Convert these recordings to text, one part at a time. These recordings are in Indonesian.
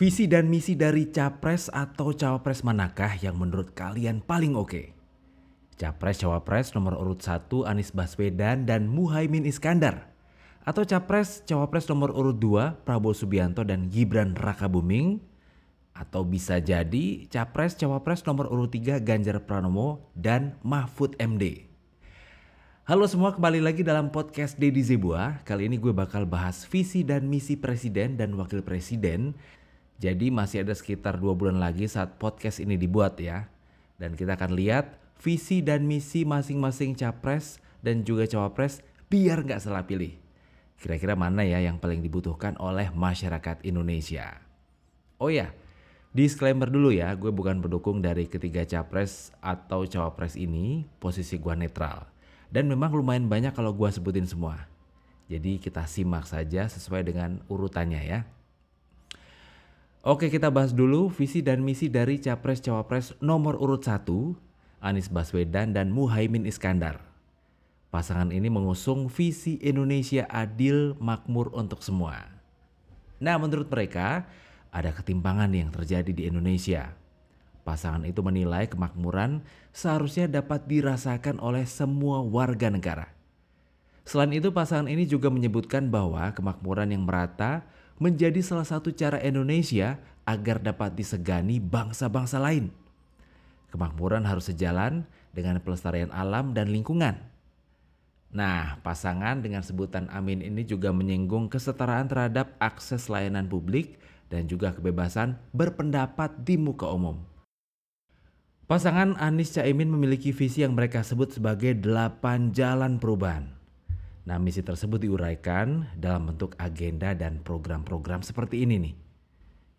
Visi dan misi dari capres atau cawapres manakah yang menurut kalian paling oke? Capres cawapres nomor urut 1 Anies Baswedan dan Muhaimin Iskandar. Atau capres cawapres nomor urut 2 Prabowo Subianto dan Gibran Rakabuming. Atau bisa jadi capres cawapres nomor urut 3 Ganjar Pranowo dan Mahfud MD. Halo semua, kembali lagi dalam podcast Deddy Zebua. Kali ini gue bakal bahas visi dan misi presiden dan wakil presiden jadi masih ada sekitar dua bulan lagi saat podcast ini dibuat ya. Dan kita akan lihat visi dan misi masing-masing capres dan juga cawapres biar nggak salah pilih. Kira-kira mana ya yang paling dibutuhkan oleh masyarakat Indonesia? Oh ya, disclaimer dulu ya, gue bukan pendukung dari ketiga capres atau cawapres ini, posisi gue netral. Dan memang lumayan banyak kalau gue sebutin semua. Jadi kita simak saja sesuai dengan urutannya ya. Oke kita bahas dulu visi dan misi dari Capres-Cawapres nomor urut 1 Anies Baswedan dan Muhaimin Iskandar. Pasangan ini mengusung visi Indonesia adil makmur untuk semua. Nah menurut mereka ada ketimpangan yang terjadi di Indonesia. Pasangan itu menilai kemakmuran seharusnya dapat dirasakan oleh semua warga negara. Selain itu pasangan ini juga menyebutkan bahwa kemakmuran yang merata menjadi salah satu cara Indonesia agar dapat disegani bangsa-bangsa lain. Kemakmuran harus sejalan dengan pelestarian alam dan lingkungan. Nah, pasangan dengan sebutan Amin ini juga menyinggung kesetaraan terhadap akses layanan publik dan juga kebebasan berpendapat di muka umum. Pasangan Anies Caimin memiliki visi yang mereka sebut sebagai delapan jalan perubahan. Nah, misi tersebut diuraikan dalam bentuk agenda dan program-program seperti ini nih.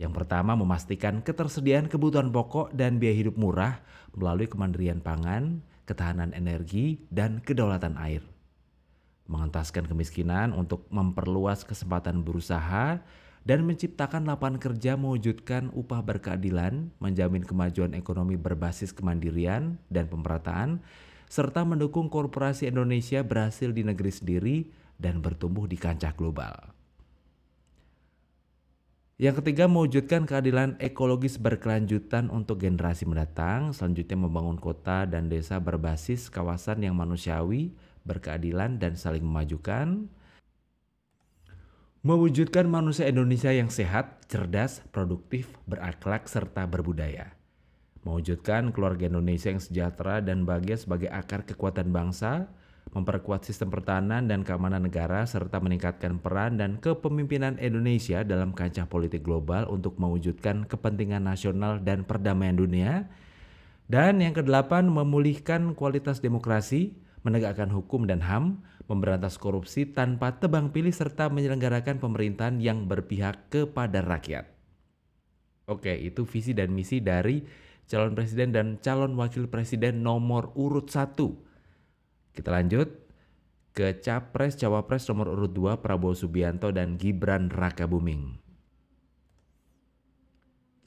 Yang pertama memastikan ketersediaan kebutuhan pokok dan biaya hidup murah melalui kemandirian pangan, ketahanan energi, dan kedaulatan air. Mengentaskan kemiskinan untuk memperluas kesempatan berusaha dan menciptakan lapangan kerja mewujudkan upah berkeadilan, menjamin kemajuan ekonomi berbasis kemandirian dan pemerataan, serta mendukung korporasi Indonesia berhasil di negeri sendiri dan bertumbuh di kancah global. Yang ketiga, mewujudkan keadilan ekologis berkelanjutan untuk generasi mendatang. Selanjutnya, membangun kota dan desa berbasis kawasan yang manusiawi, berkeadilan, dan saling memajukan. Mewujudkan manusia Indonesia yang sehat, cerdas, produktif, berakhlak, serta berbudaya mewujudkan keluarga Indonesia yang sejahtera dan bahagia sebagai akar kekuatan bangsa, memperkuat sistem pertahanan dan keamanan negara, serta meningkatkan peran dan kepemimpinan Indonesia dalam kancah politik global untuk mewujudkan kepentingan nasional dan perdamaian dunia. Dan yang kedelapan, memulihkan kualitas demokrasi, menegakkan hukum dan HAM, memberantas korupsi tanpa tebang pilih, serta menyelenggarakan pemerintahan yang berpihak kepada rakyat. Oke, itu visi dan misi dari calon presiden dan calon wakil presiden nomor urut satu. Kita lanjut ke capres cawapres nomor urut 2 Prabowo Subianto dan Gibran Raka Buming.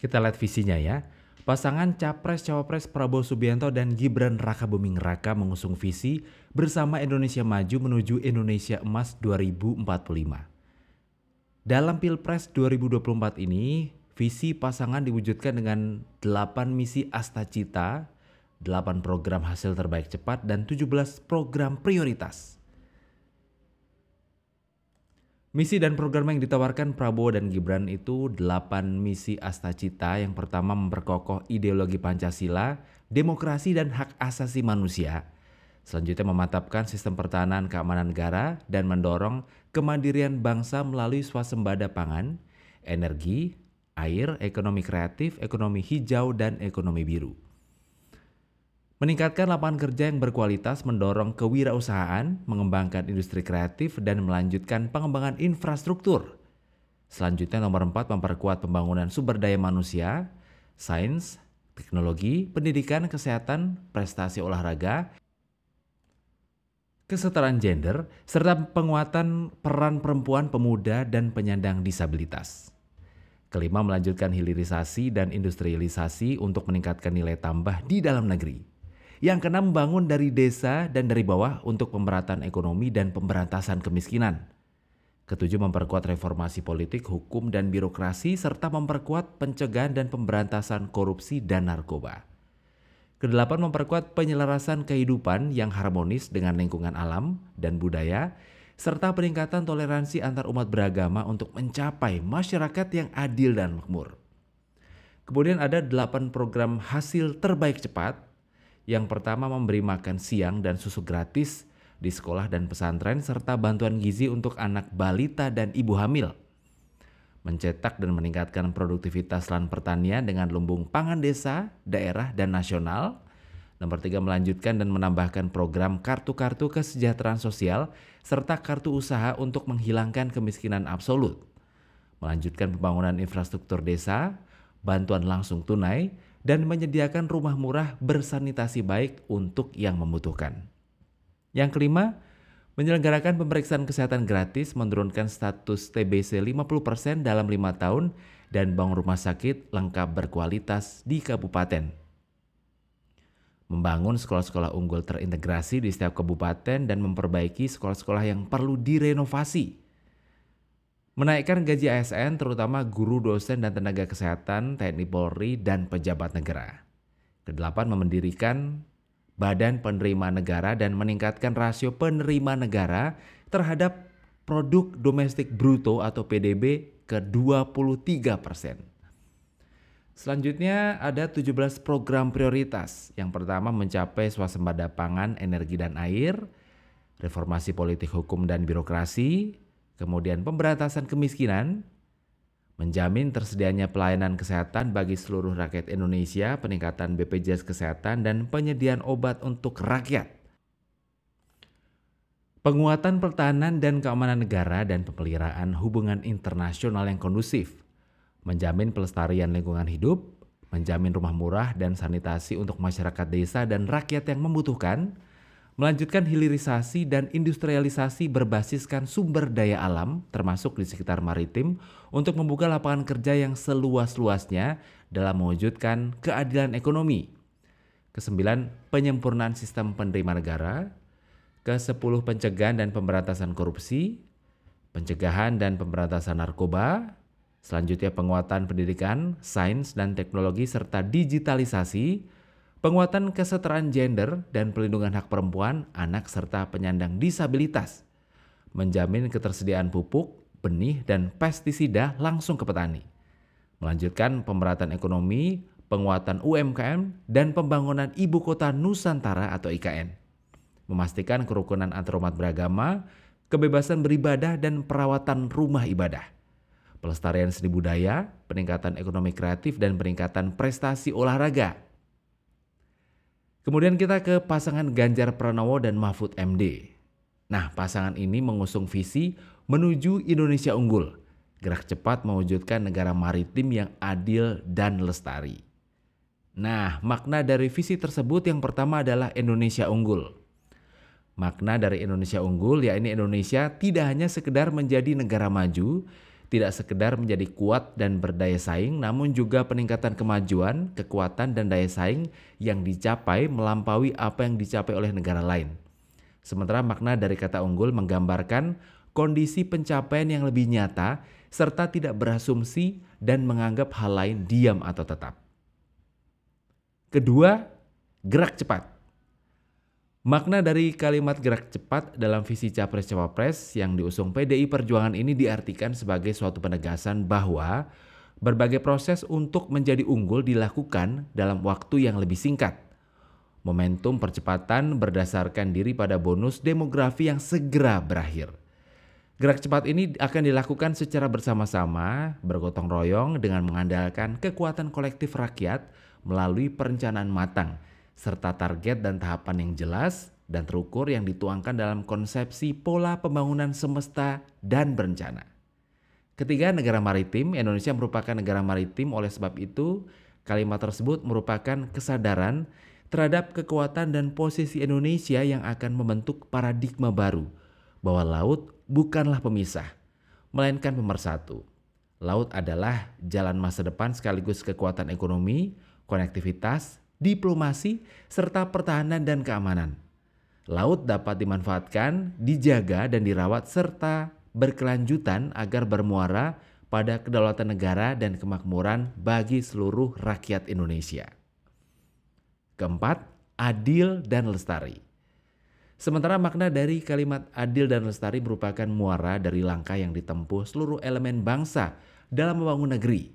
Kita lihat visinya ya. Pasangan capres cawapres Prabowo Subianto dan Gibran Raka Buming Raka mengusung visi bersama Indonesia Maju menuju Indonesia Emas 2045. Dalam Pilpres 2024 ini, Visi pasangan diwujudkan dengan 8 misi astacita, 8 program hasil terbaik cepat, dan 17 program prioritas. Misi dan program yang ditawarkan Prabowo dan Gibran itu 8 misi astacita. Yang pertama memperkokoh ideologi Pancasila, demokrasi dan hak asasi manusia. Selanjutnya memantapkan sistem pertahanan keamanan negara dan mendorong kemandirian bangsa melalui swasembada pangan, energi, air, ekonomi kreatif, ekonomi hijau, dan ekonomi biru. Meningkatkan lapangan kerja yang berkualitas mendorong kewirausahaan, mengembangkan industri kreatif, dan melanjutkan pengembangan infrastruktur. Selanjutnya nomor 4 memperkuat pembangunan sumber daya manusia, sains, teknologi, pendidikan, kesehatan, prestasi olahraga, kesetaraan gender, serta penguatan peran perempuan, pemuda, dan penyandang disabilitas. Kelima, melanjutkan hilirisasi dan industrialisasi untuk meningkatkan nilai tambah di dalam negeri. Yang keenam, membangun dari desa dan dari bawah untuk pemerataan ekonomi dan pemberantasan kemiskinan. Ketujuh, memperkuat reformasi politik, hukum, dan birokrasi, serta memperkuat pencegahan dan pemberantasan korupsi dan narkoba. Kedelapan, memperkuat penyelarasan kehidupan yang harmonis dengan lingkungan alam dan budaya, serta peningkatan toleransi antar umat beragama untuk mencapai masyarakat yang adil dan makmur. Kemudian ada delapan program hasil terbaik cepat. Yang pertama memberi makan siang dan susu gratis di sekolah dan pesantren serta bantuan gizi untuk anak balita dan ibu hamil. Mencetak dan meningkatkan produktivitas lahan pertanian dengan lumbung pangan desa, daerah, dan nasional. Nomor tiga, melanjutkan dan menambahkan program kartu-kartu kesejahteraan sosial serta kartu usaha untuk menghilangkan kemiskinan absolut. Melanjutkan pembangunan infrastruktur desa, bantuan langsung tunai, dan menyediakan rumah murah bersanitasi baik untuk yang membutuhkan. Yang kelima, menyelenggarakan pemeriksaan kesehatan gratis menurunkan status TBC 50% dalam lima tahun dan bangun rumah sakit lengkap berkualitas di kabupaten. Membangun sekolah-sekolah unggul terintegrasi di setiap kabupaten dan memperbaiki sekolah-sekolah yang perlu direnovasi menaikkan gaji ASN terutama guru, dosen, dan tenaga kesehatan, TNI Polri, dan pejabat negara. Kedelapan, memendirikan Badan Penerima Negara dan meningkatkan rasio penerima negara terhadap produk domestik bruto atau PDB ke 23 persen. Selanjutnya ada 17 program prioritas. Yang pertama mencapai swasembada pangan, energi dan air, reformasi politik hukum dan birokrasi, kemudian pemberantasan kemiskinan, menjamin tersedianya pelayanan kesehatan bagi seluruh rakyat Indonesia, peningkatan BPJS Kesehatan, dan penyediaan obat untuk rakyat. Penguatan pertahanan dan keamanan negara dan pemeliharaan hubungan internasional yang kondusif, menjamin pelestarian lingkungan hidup, menjamin rumah murah dan sanitasi untuk masyarakat desa dan rakyat yang membutuhkan, melanjutkan hilirisasi dan industrialisasi berbasiskan sumber daya alam termasuk di sekitar maritim untuk membuka lapangan kerja yang seluas-luasnya dalam mewujudkan keadilan ekonomi. Kesembilan, penyempurnaan sistem penerima negara. Kesepuluh, pencegahan dan pemberantasan korupsi. Pencegahan dan pemberantasan narkoba. Selanjutnya penguatan pendidikan, sains dan teknologi serta digitalisasi penguatan kesetaraan gender dan pelindungan hak perempuan, anak, serta penyandang disabilitas, menjamin ketersediaan pupuk, benih, dan pestisida langsung ke petani, melanjutkan pemerataan ekonomi, penguatan UMKM, dan pembangunan ibu kota Nusantara atau IKN, memastikan kerukunan antarumat beragama, kebebasan beribadah, dan perawatan rumah ibadah pelestarian seni budaya, peningkatan ekonomi kreatif, dan peningkatan prestasi olahraga Kemudian kita ke pasangan Ganjar Pranowo dan Mahfud MD. Nah, pasangan ini mengusung visi menuju Indonesia unggul, gerak cepat mewujudkan negara maritim yang adil dan lestari. Nah, makna dari visi tersebut yang pertama adalah Indonesia unggul. Makna dari Indonesia unggul yakni Indonesia tidak hanya sekedar menjadi negara maju, tidak sekedar menjadi kuat dan berdaya saing, namun juga peningkatan kemajuan, kekuatan, dan daya saing yang dicapai melampaui apa yang dicapai oleh negara lain. Sementara makna dari kata unggul menggambarkan kondisi pencapaian yang lebih nyata serta tidak berasumsi dan menganggap hal lain diam atau tetap. Kedua, gerak cepat. Makna dari kalimat gerak cepat dalam visi Capres-Cawapres yang diusung PDI Perjuangan ini diartikan sebagai suatu penegasan bahwa berbagai proses untuk menjadi unggul dilakukan dalam waktu yang lebih singkat. Momentum percepatan berdasarkan diri pada bonus demografi yang segera berakhir. Gerak cepat ini akan dilakukan secara bersama-sama, bergotong royong dengan mengandalkan kekuatan kolektif rakyat melalui perencanaan matang – serta target dan tahapan yang jelas dan terukur yang dituangkan dalam konsepsi pola pembangunan semesta dan berencana. Ketiga, negara maritim. Indonesia merupakan negara maritim, oleh sebab itu kalimat tersebut merupakan kesadaran terhadap kekuatan dan posisi Indonesia yang akan membentuk paradigma baru bahwa laut bukanlah pemisah, melainkan pemersatu. Laut adalah jalan masa depan sekaligus kekuatan ekonomi, konektivitas, diplomasi, serta pertahanan dan keamanan. Laut dapat dimanfaatkan, dijaga, dan dirawat, serta berkelanjutan agar bermuara pada kedaulatan negara dan kemakmuran bagi seluruh rakyat Indonesia. Keempat, adil dan lestari. Sementara makna dari kalimat adil dan lestari merupakan muara dari langkah yang ditempuh seluruh elemen bangsa dalam membangun negeri.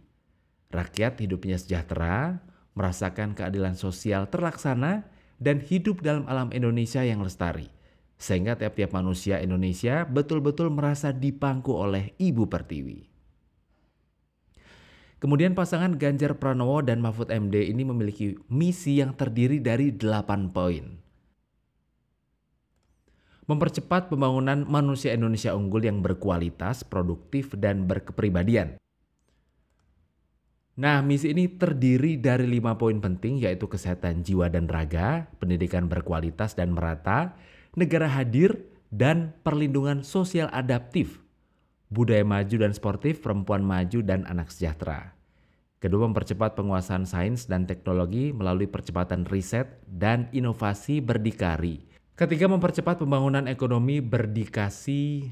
Rakyat hidupnya sejahtera, merasakan keadilan sosial terlaksana, dan hidup dalam alam Indonesia yang lestari. Sehingga tiap-tiap manusia Indonesia betul-betul merasa dipangku oleh Ibu Pertiwi. Kemudian pasangan Ganjar Pranowo dan Mahfud MD ini memiliki misi yang terdiri dari 8 poin. Mempercepat pembangunan manusia Indonesia unggul yang berkualitas, produktif, dan berkepribadian. Nah, misi ini terdiri dari lima poin penting yaitu kesehatan jiwa dan raga, pendidikan berkualitas dan merata, negara hadir, dan perlindungan sosial adaptif, budaya maju dan sportif, perempuan maju dan anak sejahtera. Kedua, mempercepat penguasaan sains dan teknologi melalui percepatan riset dan inovasi berdikari. Ketiga, mempercepat pembangunan ekonomi berdikasi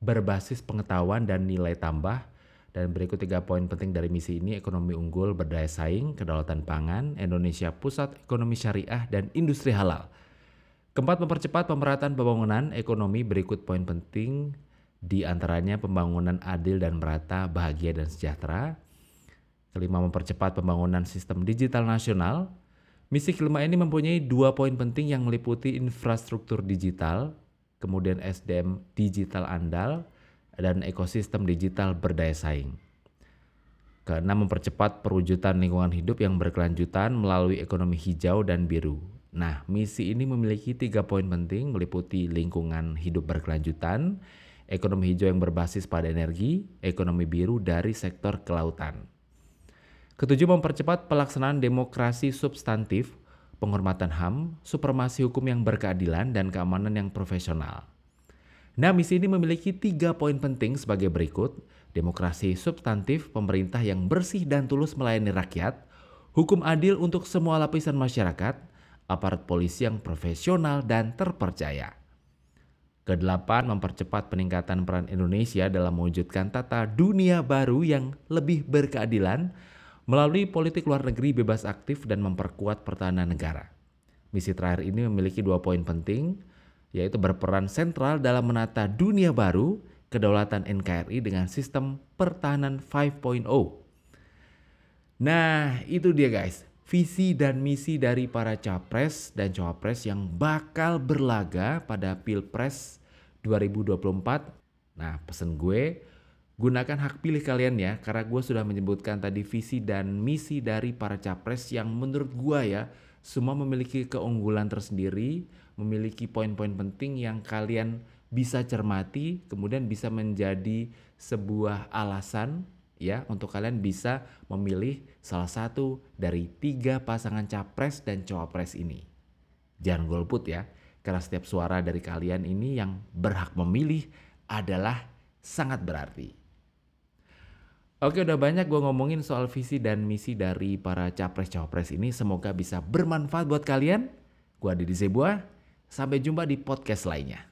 berbasis pengetahuan dan nilai tambah dan berikut tiga poin penting dari misi ini, ekonomi unggul, berdaya saing, kedaulatan pangan, Indonesia pusat ekonomi syariah, dan industri halal. Keempat, mempercepat pemerataan pembangunan ekonomi berikut poin penting di antaranya pembangunan adil dan merata, bahagia dan sejahtera. Kelima, mempercepat pembangunan sistem digital nasional. Misi kelima ini mempunyai dua poin penting yang meliputi infrastruktur digital, kemudian SDM digital andal, dan ekosistem digital berdaya saing. Keenam, mempercepat perwujudan lingkungan hidup yang berkelanjutan melalui ekonomi hijau dan biru. Nah, misi ini memiliki tiga poin penting meliputi lingkungan hidup berkelanjutan, ekonomi hijau yang berbasis pada energi, ekonomi biru dari sektor kelautan. Ketujuh, mempercepat pelaksanaan demokrasi substantif, penghormatan HAM, supremasi hukum yang berkeadilan, dan keamanan yang profesional. Nah, misi ini memiliki tiga poin penting sebagai berikut. Demokrasi substantif, pemerintah yang bersih dan tulus melayani rakyat, hukum adil untuk semua lapisan masyarakat, aparat polisi yang profesional dan terpercaya. Kedelapan, mempercepat peningkatan peran Indonesia dalam mewujudkan tata dunia baru yang lebih berkeadilan melalui politik luar negeri bebas aktif dan memperkuat pertahanan negara. Misi terakhir ini memiliki dua poin penting, yaitu berperan sentral dalam menata dunia baru kedaulatan NKRI dengan sistem pertahanan 5.0. Nah, itu dia guys, visi dan misi dari para capres dan cawapres yang bakal berlaga pada Pilpres 2024. Nah, pesen gue, gunakan hak pilih kalian ya, karena gue sudah menyebutkan tadi visi dan misi dari para capres yang menurut gue ya, semua memiliki keunggulan tersendiri, memiliki poin-poin penting yang kalian bisa cermati, kemudian bisa menjadi sebuah alasan ya untuk kalian bisa memilih salah satu dari tiga pasangan capres dan cawapres ini. Jangan golput ya, karena setiap suara dari kalian ini yang berhak memilih adalah sangat berarti. Oke udah banyak gue ngomongin soal visi dan misi dari para capres-cawapres ini. Semoga bisa bermanfaat buat kalian. Gue Adi Zebua, Sampai jumpa di podcast lainnya.